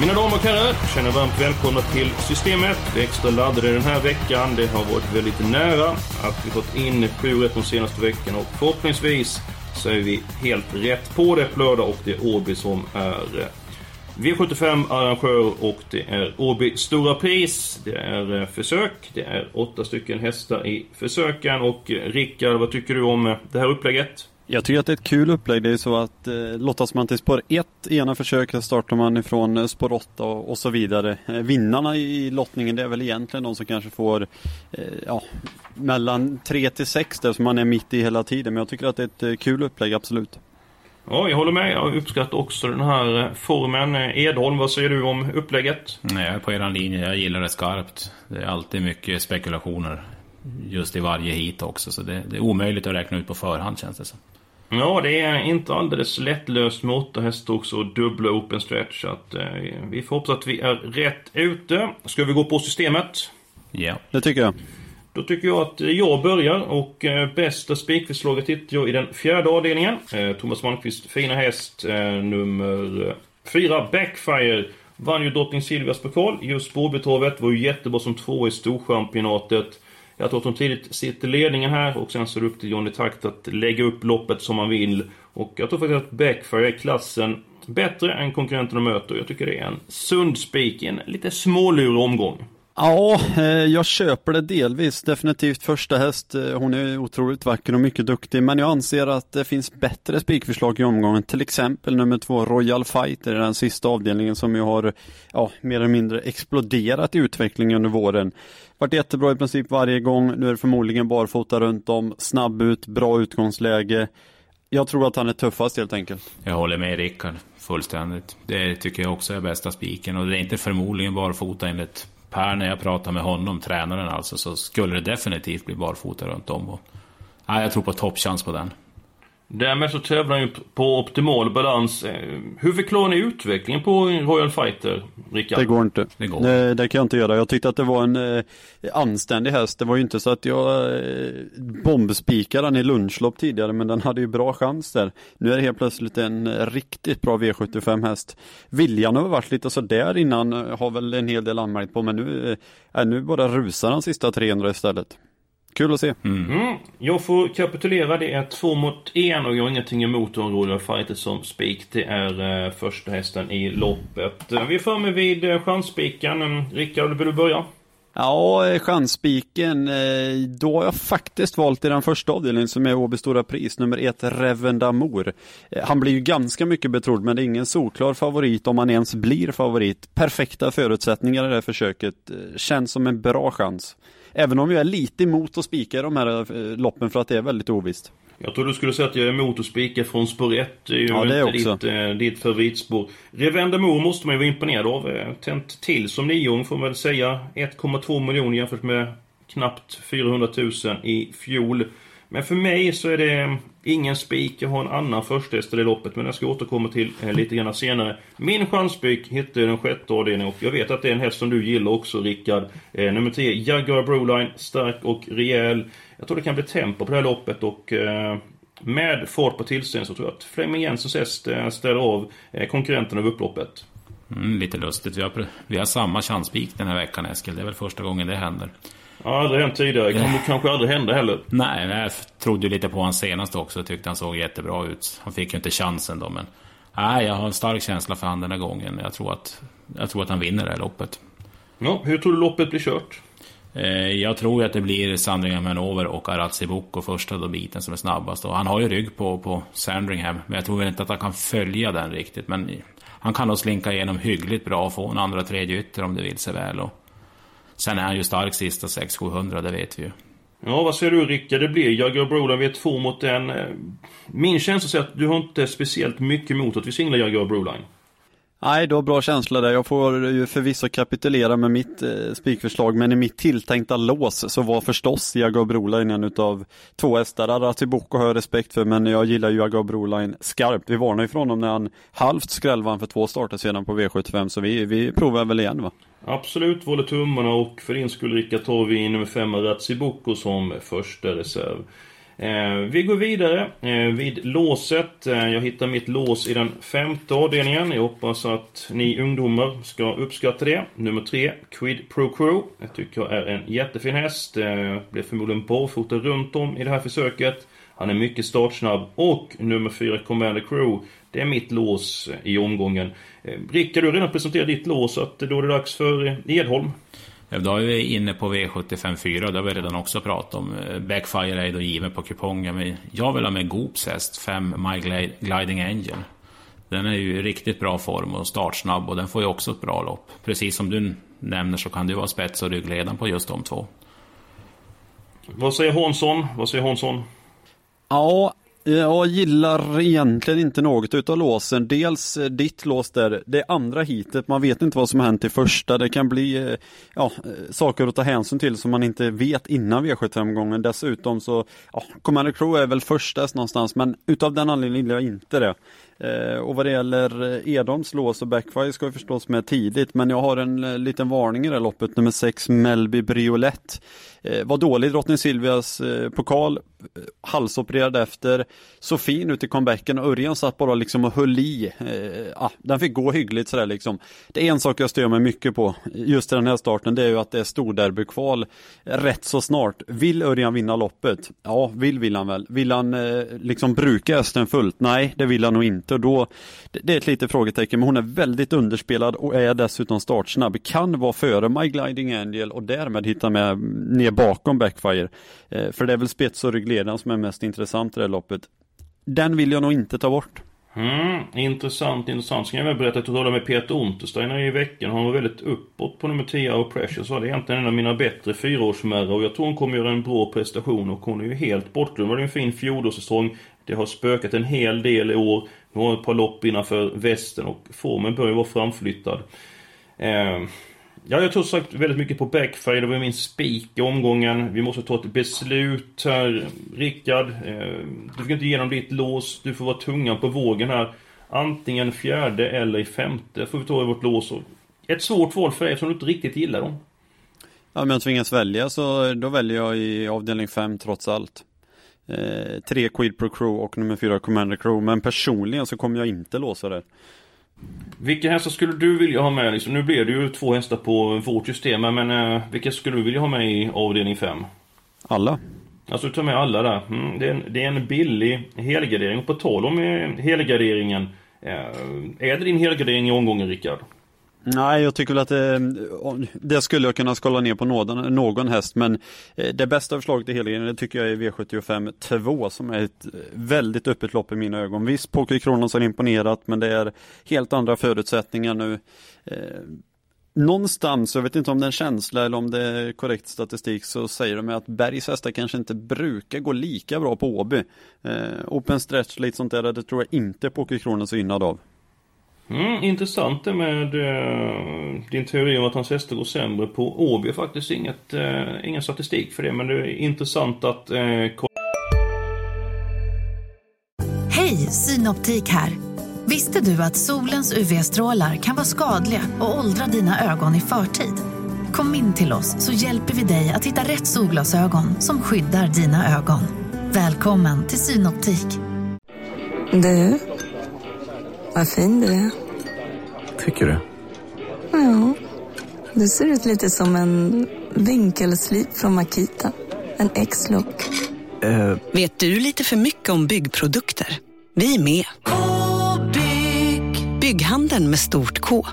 Mina damer och herrar, känner varmt välkomna till Systemet. Vi är extra laddade den här veckan. Det har varit väldigt nära att vi fått in sju rätt de senaste veckorna och förhoppningsvis så är vi helt rätt på det på lördag och det är Åby som är eh, V75 arrangör och det är Åby Stora Pris. Det är eh, försök. Det är åtta stycken hästar i försöken och Rickard, vad tycker du om eh, det här upplägget? Jag tycker att det är ett kul upplägg. Det är så att eh, lottas man till spår 1 i ena försöket startar man ifrån eh, spår 8 och, och så vidare. Eh, vinnarna i lottningen det är väl egentligen de som kanske får eh, ja, mellan 3 till 6 där som man är mitt i hela tiden. Men jag tycker att det är ett eh, kul upplägg, absolut. Ja, jag håller med. Jag uppskattar också den här eh, formen. Edholm, vad säger du om upplägget? Nej, jag är på er linje. Jag gillar det skarpt. Det är alltid mycket spekulationer. Just i varje hit också. Så det, det är omöjligt att räkna ut på förhand känns det som. Ja, det är inte alldeles lättlöst hästar också och dubbla open stretch. Så att, eh, vi får hoppas att vi är rätt ute. Ska vi gå på systemet? Ja. Det tycker jag. Då tycker jag att jag börjar och eh, bästa spikförslaget hittar jag i den fjärde avdelningen. Eh, Thomas Malmqvist fina häst, eh, nummer fyra Backfire. Vann ju drottning Silvias pokal. Just Spårbytravet var ju jättebra som två i Storchampionatet. Jag tror att de tidigt sitter ledningen här och sen så är det upp till Johnny Takt att lägga upp loppet som man vill. Och jag tror faktiskt att Backfire är klassen bättre än konkurrenterna möter. Jag tycker det är en sund spik i en lite smålurig omgång. Ja, eh, jag köper det delvis. Definitivt första häst. Eh, hon är otroligt vacker och mycket duktig. Men jag anser att det finns bättre spikförslag i omgången. Till exempel nummer två Royal Fighter, den sista avdelningen som ju har ja, mer eller mindre exploderat i utvecklingen under våren. Varit jättebra i princip varje gång. Nu är det förmodligen barfota runt om. Snabb ut, bra utgångsläge. Jag tror att han är tuffast helt enkelt. Jag håller med Rickard fullständigt. Det tycker jag också är bästa spiken. Och det är inte förmodligen barfota enligt Per när jag pratar med honom, tränaren alltså, så skulle det definitivt bli barfota runt om. Och, nej, jag tror på toppchans på den. Därmed så tävlar han ju på optimal balans. Eh, Hur förklarar ni utvecklingen på Royal Fighter, Rickard? Det går inte. Det går. Det, det kan jag inte göra. Jag tyckte att det var en eh, anständig häst. Det var ju inte så att jag eh, bombspikade den i lunchlopp tidigare, men den hade ju bra chans där. Nu är det helt plötsligt en eh, riktigt bra V75 häst. Viljan har varit lite sådär innan, eh, har väl en hel del anmärkt på, men nu, eh, nu bara rusar de sista 300 istället. Kul att se. Mm. Jag får kapitulera. Det är två mot en och jag har ingenting emot en Royal Fighter som spik. Det är eh, första hästen i loppet. Vi är framme vid eh, chansspiken. Mm, Rickard, vill du börja? Ja, eh, chansspiken. eh, Då har jag faktiskt valt i den första avdelningen som är Åby Stora Pris, nummer ett, Revendamor. Eh, Han blir ju ganska mycket betrodd, men det är ingen solklar favorit om han ens blir favorit. Perfekta förutsättningar i det här försöket. Känns som en bra chans. Även om jag är lite emot att spika de här eh, loppen för att det är väldigt ovisst. Jag tror du skulle säga att jag är emot att spika från spår 1. Det är ju Ja, det är inte också. ditt, eh, ditt favoritspår. Revendamor måste man ju vara imponerad av. Eh, Tänt till som nioåring får man väl säga. 1,2 miljoner jämfört med knappt 400 000 i fjol. Men för mig så är det ingen spik. Jag har en annan första i det loppet, men jag ska återkomma till eh, lite grann senare. Min chansspik hittar jag i den sjätte avdelningen och jag vet att det är en häst som du gillar också, Rickard. Eh, nummer 10, Jaguar Broline. Stark och rejäl. Jag tror det kan bli tempo på det här loppet och eh, med fart på tillställningen så tror jag att Fleming Jensens häst eh, ställer av eh, konkurrenten konkurrenterna över upploppet. Mm, lite lustigt. Vi har, vi har samma chanspik den här veckan Eskil. Det är väl första gången det händer. Ja, aldrig hänt tidigare. Kommer kanske aldrig hända heller. Nej, jag trodde ju lite på honom senast också. Tyckte han såg jättebra ut. Han fick ju inte chansen då, men... Nej, jag har en stark känsla för han den här gången. Jag tror att, jag tror att han vinner det här loppet. Ja, hur tror du loppet blir kört? Eh, Jag tror att det blir Sandringham Hanover och Arazzi Boko första då biten som är snabbast. Och han har ju rygg på, på Sandringham, men jag tror väl inte att han kan följa den riktigt. Men han kan nog slinka igenom hyggligt bra och få en andra tredje ytter om det vill sig väl. Och Sen är han ju stark sista 600-700, det vet vi ju. Ja, vad säger du Rickard? Det blir Jaguar vi V2 mot en eh, min känsla säger att du har inte speciellt mycket emot att vi singlar Jaguar Broline. Nej, du har bra känsla där. Jag får ju förvisso kapitulera med mitt eh, spikförslag, men i mitt tilltänkta lås så var förstås Jaguar Broline en utav två hästar. Ratiboko har jag respekt för, men jag gillar ju Jaguar Broline skarpt. Vi varnade ju för honom när han halvt skrällvann för två starter sedan på V75, så vi, vi provar väl igen va? Absolut, håller tummarna och för din skull Rickard tar vi nummer 5 Ratsiboko som första reserv. Eh, vi går vidare eh, vid låset. Eh, jag hittar mitt lås i den femte avdelningen. Jag hoppas att ni ungdomar ska uppskatta det. Nummer 3, Quid Pro Crew. Jag tycker jag är en jättefin häst. blir blev förmodligen barfota runt om i det här försöket. Han är mycket startsnabb. Och nummer 4, Commander Crew. Det är mitt lås i omgången. Rickard, du har redan presenterat ditt lås, så att då är det dags för Edholm. Då är vi inne på V75 4, det har vi redan också pratat om. Backfire är då given på kupongen, men jag vill ha med Goops häst, 5 My Gliding Angel. Den är ju i riktigt bra form och startsnabb och den får ju också ett bra lopp. Precis som du nämner så kan det vara spets och ryggledaren på just de två. Vad säger Hansson? Vad säger Hansson? Ja, jag gillar egentligen inte något utav låsen. Dels eh, ditt lås där, det andra hitet, man vet inte vad som har hänt i första. Det kan bli eh, ja, eh, saker att ta hänsyn till som man inte vet innan V75-gången. Dessutom så, ja, Commander Crew är väl första någonstans, men utav den anledningen gillar jag inte det. Eh, och vad det gäller eh, Edholms lås och backfire ska vi förstås med tidigt, men jag har en eh, liten varning i det här loppet, nummer 6 Melby Briolett. Var dålig drottning Silvias pokal, halsopererad efter, så fin ut i comebacken och Örjan satt bara liksom och höll i. Ah, den fick gå hyggligt sådär liksom. Det är en sak jag stör mig mycket på just i den här starten, det är ju att det är storderbykval rätt så snart. Vill Örjan vinna loppet? Ja, vill vill han väl. Vill han liksom bruka hästen fullt? Nej, det vill han nog inte och då, det, är ett litet frågetecken, men hon är väldigt underspelad och är dessutom startsnabb. Kan vara före My Gliding Angel och därmed hitta med ner bakom Backfire. Eh, för det är väl spets och ryggledaren som är mest intressant i det här loppet. Den vill jag nog inte ta bort. Mm, intressant, intressant. Ska jag väl berätta att jag talade med Peter Untersteiner i veckan. Han var väldigt uppåt på nummer 10 och Precious. Det det egentligen en av mina bättre fyraårsmärrar och jag tror hon kommer göra en bra prestation och hon är ju helt bortglömd. Det var en fin fjolårssäsong. Det har spökat en hel del i år. Nu har ett par lopp innanför västen och formen börjar vara framflyttad. Eh, Ja, jag tror sagt väldigt mycket på backfire. Det var min spik i omgången. Vi måste ta ett beslut här. Rickard, eh, du fick inte igenom ditt lås. Du får vara tungan på vågen här. Antingen fjärde eller i femte får vi ta i vårt lås. Ett svårt val för dig som du inte riktigt gillar dem. Ja, om jag tvingas välja så då väljer jag i avdelning 5 trots allt. Eh, tre Quid Pro Crew och nummer fyra Commander Crew. Men personligen så kommer jag inte låsa det. Vilka hästar skulle du vilja ha med? Liksom, nu blir det ju två hästar på vårt system, men eh, vilka skulle du vilja ha med i avdelning 5? Alla. Alltså du tar med alla där. Mm, det, är en, det är en billig helgardering. Och på tal om eh, helgarderingen. Eh, är det din helgardering i omgången, Rickard? Nej, jag tycker väl att eh, det, det, skulle jag kunna skala ner på någon, någon häst, men eh, det bästa förslaget i hela det tycker jag är V75 2 som är ett eh, väldigt öppet lopp i mina ögon. Visst, Poker Kronos har imponerat, men det är helt andra förutsättningar nu. Eh, någonstans, jag vet inte om det är en känsla eller om det är korrekt statistik, så säger de att Bergs hästar kanske inte brukar gå lika bra på Åby. Eh, open stretch, lite sånt där, det tror jag inte Poker Kronos är gynnad av. Mm, intressant det med uh, din teori om att hans hästar går sämre på Åby. Faktiskt inget, uh, ingen statistik för det, men det är intressant att uh, Hej, Synoptik här! Visste du att solens UV-strålar kan vara skadliga och åldra dina ögon i förtid? Kom in till oss så hjälper vi dig att hitta rätt solglasögon som skyddar dina ögon. Välkommen till Synoptik. Du, vad fin du är. Tycker du? Ja, du ser ut lite som en vinkelslip från Makita. En X-look. Uh. Vet du lite för mycket om byggprodukter? Vi är med. -bygg. Bygghandeln med stort K.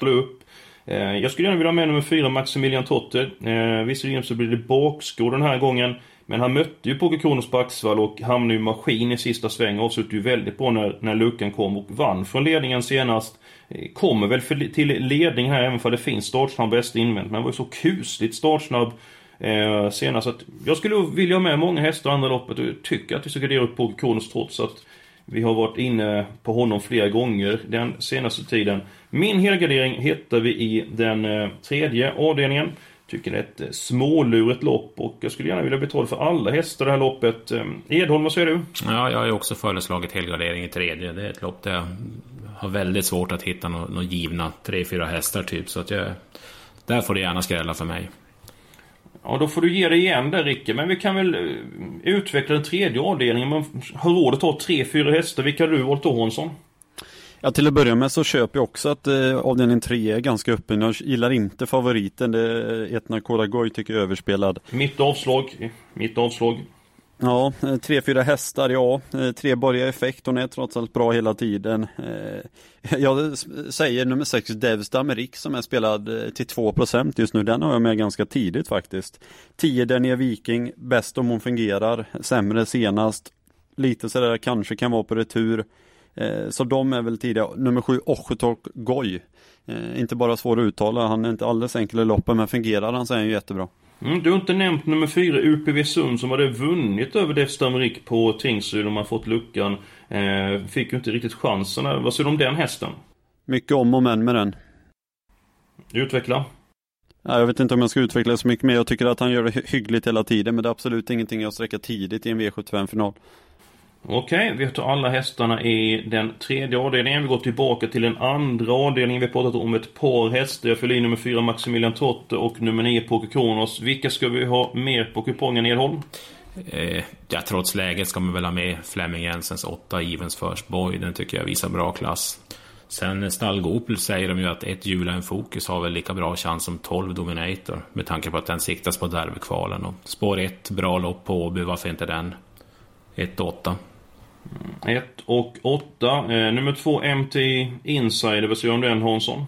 upp. Jag skulle gärna vilja ha med nummer fyra, Maximilian Totter. Visserligen så blir det bakskår den här gången. Men han mötte ju Poker Kronos på Axvall och hamnade ju maskin i sista sväng. Avslutade ju väldigt bra när, när luckan kom och vann från ledningen senast. Eh, kommer väl för, till ledning här även för det finns startsnabb bäst invänt. Men han var ju så kusligt startsnabb eh, senast. Att jag skulle vilja ha med många hästar i andra loppet och tycker att vi ska gardera upp Poker Kronos trots att vi har varit inne på honom flera gånger den senaste tiden. Min helgardering hittar vi i den eh, tredje avdelningen. Tycker det är ett eh, smålurigt lopp och jag skulle gärna vilja betala för alla hästar det här loppet. Eh, Edholm, vad säger du? Ja, jag har ju också föreslagit helgardering i tredje. Det är ett lopp där jag har väldigt svårt att hitta några nå givna tre, fyra hästar typ. Så att jag... Där får det gärna skrälla för mig. Ja, då får du ge dig igen där Ricke. Men vi kan väl eh, utveckla den tredje avdelningen. Man har råd att ta tre, fyra hästar. Vilka har du valt då, Hansson? Ja, till att börja med så köper jag också att eh, avdelning 3 är ganska öppen. Jag gillar inte favoriten. Det är Etna Kodagoy tycker jag är överspelad. Mitt avslag. Mitt avslag. Ja, eh, tre, fyra hästar, ja. Eh, tre borgar effekt, hon är trots allt bra hela tiden. Eh, jag säger nummer sex Devs Amerik som är spelad till 2% just nu. Den har jag med ganska tidigt faktiskt. 10 Dernier Viking, bäst om hon fungerar, sämre senast. Lite sådär kanske kan vara på retur. Så de är väl tidiga. Nummer sju Ochetok Goy. Inte bara svår att uttala, han är inte alldeles enkel i loppen men fungerar han så är han ju jättebra. Mm, du har inte nämnt nummer fyra, UPV Sund, som hade vunnit över Def Stammerik på Tingsryd om man fått luckan. Eh, fick ju inte riktigt chansen. Vad säger du om den hästen? Mycket om och men med den. Utveckla. Ja, jag vet inte om jag ska utveckla så mycket mer. Jag tycker att han gör det hyggligt hela tiden, men det är absolut ingenting jag sträcker tidigt i en V75-final. Okej, vi tar alla hästarna i den tredje avdelningen. Vi går tillbaka till den andra avdelningen. Vi har pratat om ett par hästar. Jag fyller i nummer fyra Maximilian Trotter och nummer nio Poker Kronos. Vilka ska vi ha mer på kupongen, Edholm? Eh, ja, trots läget ska man väl ha med Flemming Jensens 8 Evens First Boy. Den tycker jag visar bra klass. Sen eh, Stallgopel säger de ju att ett hjul en fokus har väl lika bra chans som 12 Dominator. Med tanke på att den siktas på dervykvalen. Spår 1, bra lopp på Åby, varför inte den? 1-8. 1 och 8. Eh, nummer 2 MT Insider, vad säger du om den Hansson?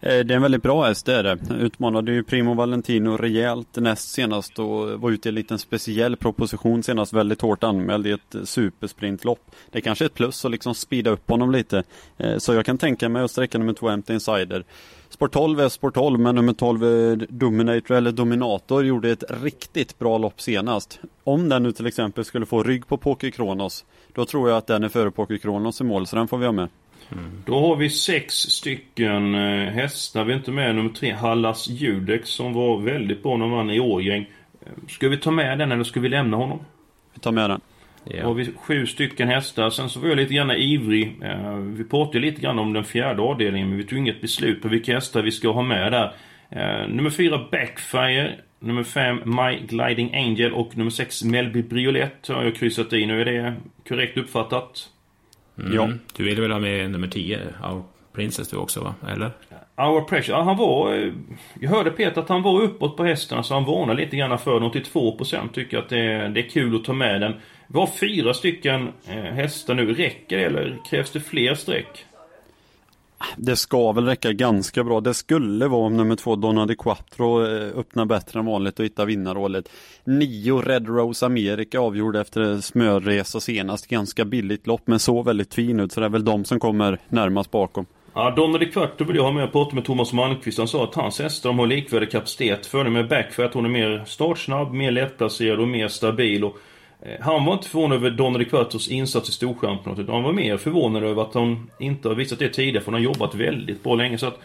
Eh, det är en väldigt bra häst, det är det. Utmanade ju Primo Valentino rejält näst senast och var ute i en liten speciell proposition senast, väldigt hårt anmäld i ett supersprintlopp. Det är kanske är ett plus att liksom speeda upp honom lite. Eh, så jag kan tänka mig att sträcka nummer 2 MT Insider. Sport 12 är Sport 12 men nummer 12 Dominator eller Dominator gjorde ett riktigt bra lopp senast. Om den nu till exempel skulle få rygg på Poker Kronos då tror jag att den är före Poker Kronos i mål så den får vi ha med. Mm. Då har vi sex stycken eh, hästar. Vi är inte med nummer tre, Hallas Judex, som var väldigt bra när han vann i Årgäng. Eh, ska vi ta med den eller ska vi lämna honom? Vi tar med den. Ja. har vi sju stycken hästar. Sen så var jag lite grann ivrig. Eh, vi pratade lite grann om den fjärde avdelningen, men vi tog inget beslut på vilka hästar vi ska ha med där. Nummer fyra, Backfire. Nummer fem, My Gliding Angel. Och nummer sex, Melby Briolet har jag kryssat i. Nu är det korrekt uppfattat. Mm. Ja. Du ville väl ha med nummer 10, Our Princess du också va? Eller? Our Pressure, ja, han var... Eh, jag hörde Peter att han var uppåt på hästen så han varnar lite grann för den. 82% tycker att det är, det är kul att ta med den. Vi har fyra stycken eh, hästar nu. Räcker det eller krävs det fler streck? Det ska väl räcka ganska bra. Det skulle vara om nummer två Donald Quattro eh, öppnar bättre än vanligt och hittar vinnarrollet. Nio Red Rose America avgjorde efter smörresa senast. Ganska billigt lopp men så väldigt fin ut så det är väl de som kommer närmast bakom. Ja, Donald Quattro vill jag ha med. Jag pratade med Thomas Malmqvist. Han sa att hans hästar har likvärdig kapacitet. Fördelen med Backfire att hon är mer startsnabb, mer lättplacerad och mer stabil. Och Eh, han var inte förvånad över Donny Quattros insats i Storchampionatet. Han var mer förvånad över att han inte har visat det tidigare, för han har jobbat väldigt bra länge. Så att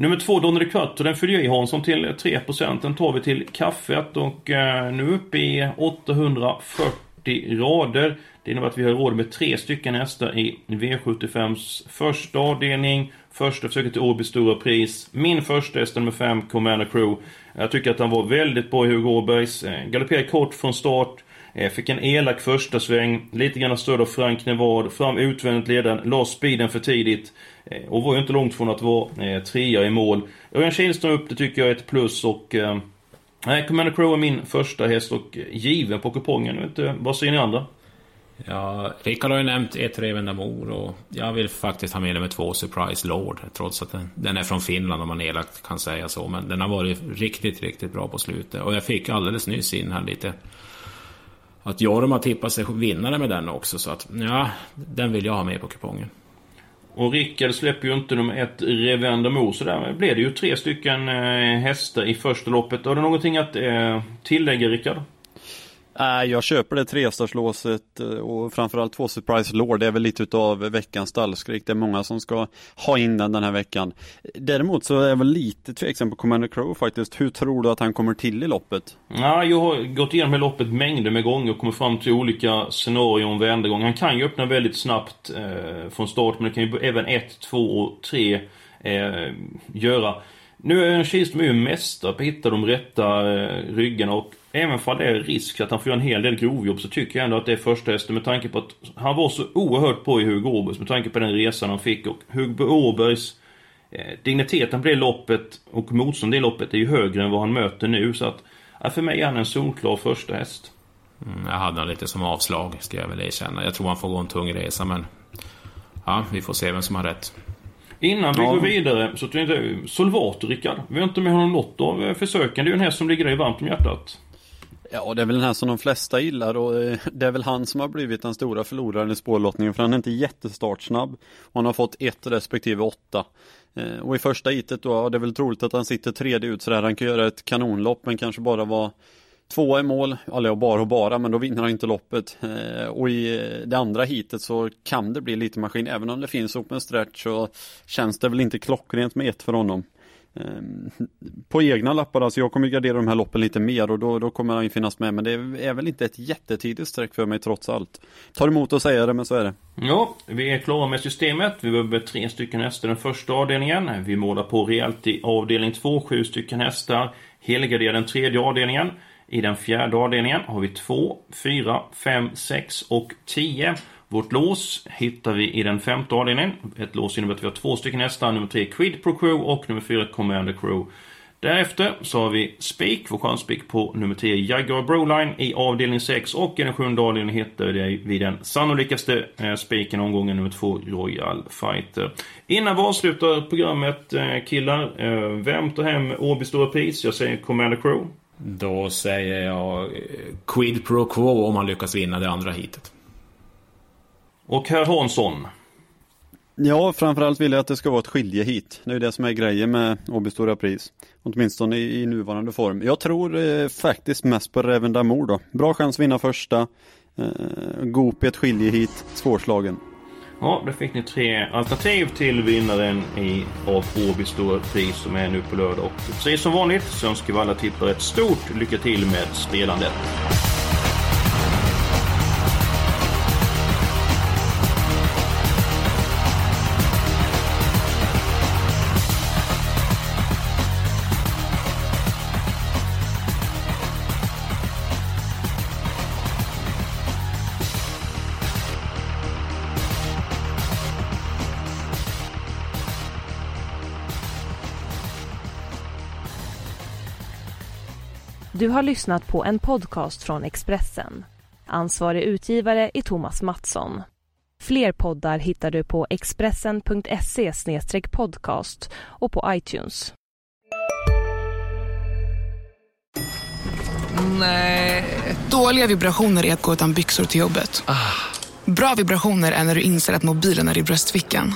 Nummer två, Donny Quattro, den följer i Hansson till 3%. Den tar vi till kaffet och eh, nu uppe i 840 rader. Det innebär att vi har råd med tre stycken hästar i V75s första avdelning. Första försöket till Åby Stora Pris. Min första häst nummer 5, Commander Crew. Jag tycker att han var väldigt bra i Hugo Åbergs. Eh, galopperade kort från start. Eh, fick en elak första sväng, lite grann stöd av Frank Nevad, fram utvändigt ledaren, la speeden för tidigt. Eh, och var ju inte långt från att vara eh, trea i mål. Örjan Kihlström upp, det tycker jag är ett plus och... Nej, Commander Crow är min första häst och given på kupongen. Inte, vad säger ni andra? Ja, Rickard har ju nämnt ett Revenda Mor och jag vill faktiskt ha med nummer två Surprise Lord. Trots att den, den är från Finland om man elakt kan säga så. Men den har varit riktigt, riktigt bra på slutet. Och jag fick alldeles nyss in här lite att Jorma tippar sig vinnare med den också. Så att, ja, den vill jag ha med på kupongen. Och Rickard släpper ju inte nummer ett Revendemo, så där blev det ju tre stycken eh, hästar i första loppet. Har du någonting att eh, tillägga Rickard? Nej, jag köper det trestarslåset eh, och framförallt två Surprise Lord. Det är väl lite utav veckans stallskrik. Det är många som ska ha in den den här veckan. Däremot så är jag väl lite tveksam på Commander Crow faktiskt. Hur tror du att han kommer till i loppet? Ja, jag har gått igenom det loppet mängder med gånger och kommit fram till olika scenarion varenda gång. Han kan ju öppna väldigt snabbt eh, från start, men det kan ju även 1, 2 och 3 eh, göra. Nu är Kihlström ju mästare på att hitta de rätta eh, ryggarna och även för det är risk att han får göra en hel del grovjobb så tycker jag ändå att det är första hästen med tanke på att han var så oerhört på i Hugo Åbergs med tanke på den resan han fick och Hugo Åbergs eh, digniteten på det loppet och motstånd i loppet är ju högre än vad han möter nu så att ja, för mig är han en solklar första häst. Mm, jag hade han lite som avslag ska jag väl erkänna. Jag tror han får gå en tung resa men ja, vi får se vem som har rätt. Innan vi ja. går vidare så tänkte jag Solvato Rickard. Vi har inte med honom något av eh, försöken. Det är ju en häst som ligger dig varmt om hjärtat. Ja, det är väl den här som de flesta gillar och eh, det är väl han som har blivit den stora förloraren i spårlottningen för han är inte jättestartsnabb. Och han har fått ett respektive åtta. Eh, och i första hitet då, ja, det är väl troligt att han sitter tredje ut sådär. Han kan göra ett kanonlopp men kanske bara vara tvåa i mål, eller bara och bara, men då vinner han inte loppet. Eh, och i det andra hitet så kan det bli lite maskin, även om det finns open stretch så känns det väl inte klockrent med ett för honom. Ehm, på egna lappar, alltså jag kommer gardera de här loppen lite mer och då, då kommer han finnas med men det är väl inte ett jättetidigt streck för mig trots allt. Tar emot att säga det men så är det. Ja, vi är klara med systemet. Vi behöver tre stycken hästar den första avdelningen. Vi målar på rejält i avdelning två, sju stycken hästar. Helgarderar den tredje avdelningen. I den fjärde avdelningen har vi 2, 4, 5, 6 och 10. Vårt lås hittar vi i den femte avdelningen. Ett lås innebär att vi har två stycken hästar. Nummer tre Quid Pro Crew och nummer fyra Commander Crew. Därefter så har vi Spik, vår chanspik på nummer 10 Jaguar Broline i avdelning 6 och i den sjunde avdelningen hittar vi den sannolikaste eh, spiken omgången nummer 2 Royal Fighter. Innan vi avslutar programmet eh, killar, eh, vem tar hem Åby Stora Pris? Jag säger Commander Crew. Då säger jag Quid Pro Quo om han lyckas vinna det andra hitet. Och herr Hansson? Ja, framförallt vill jag att det ska vara ett skiljehit. Det är det som är grejen med Åby Stora Pris. Åtminstone i, i nuvarande form. Jag tror eh, faktiskt mest på Räven Damour då. Bra chans att vinna första. Eh, Goop i ett skiljehit. Svårslagen. Ja, då fick ni tre alternativ till vinnaren i av Åby Stora Pris som är nu på lördag. Och precis som vanligt så önskar vi alla tippare ett stort lycka till med spelandet. Du har lyssnat på en podcast från Expressen. Ansvarig utgivare är Thomas Mattsson. Fler poddar hittar du på expressen.se podcast och på iTunes. Nej. Dåliga vibrationer är att gå utan byxor till jobbet. Ah. Bra vibrationer är när du inser att mobilen är i bröstfickan.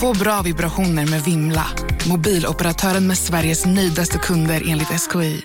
Få bra vibrationer med Vimla. Mobiloperatören med Sveriges nöjdaste kunder enligt SKI.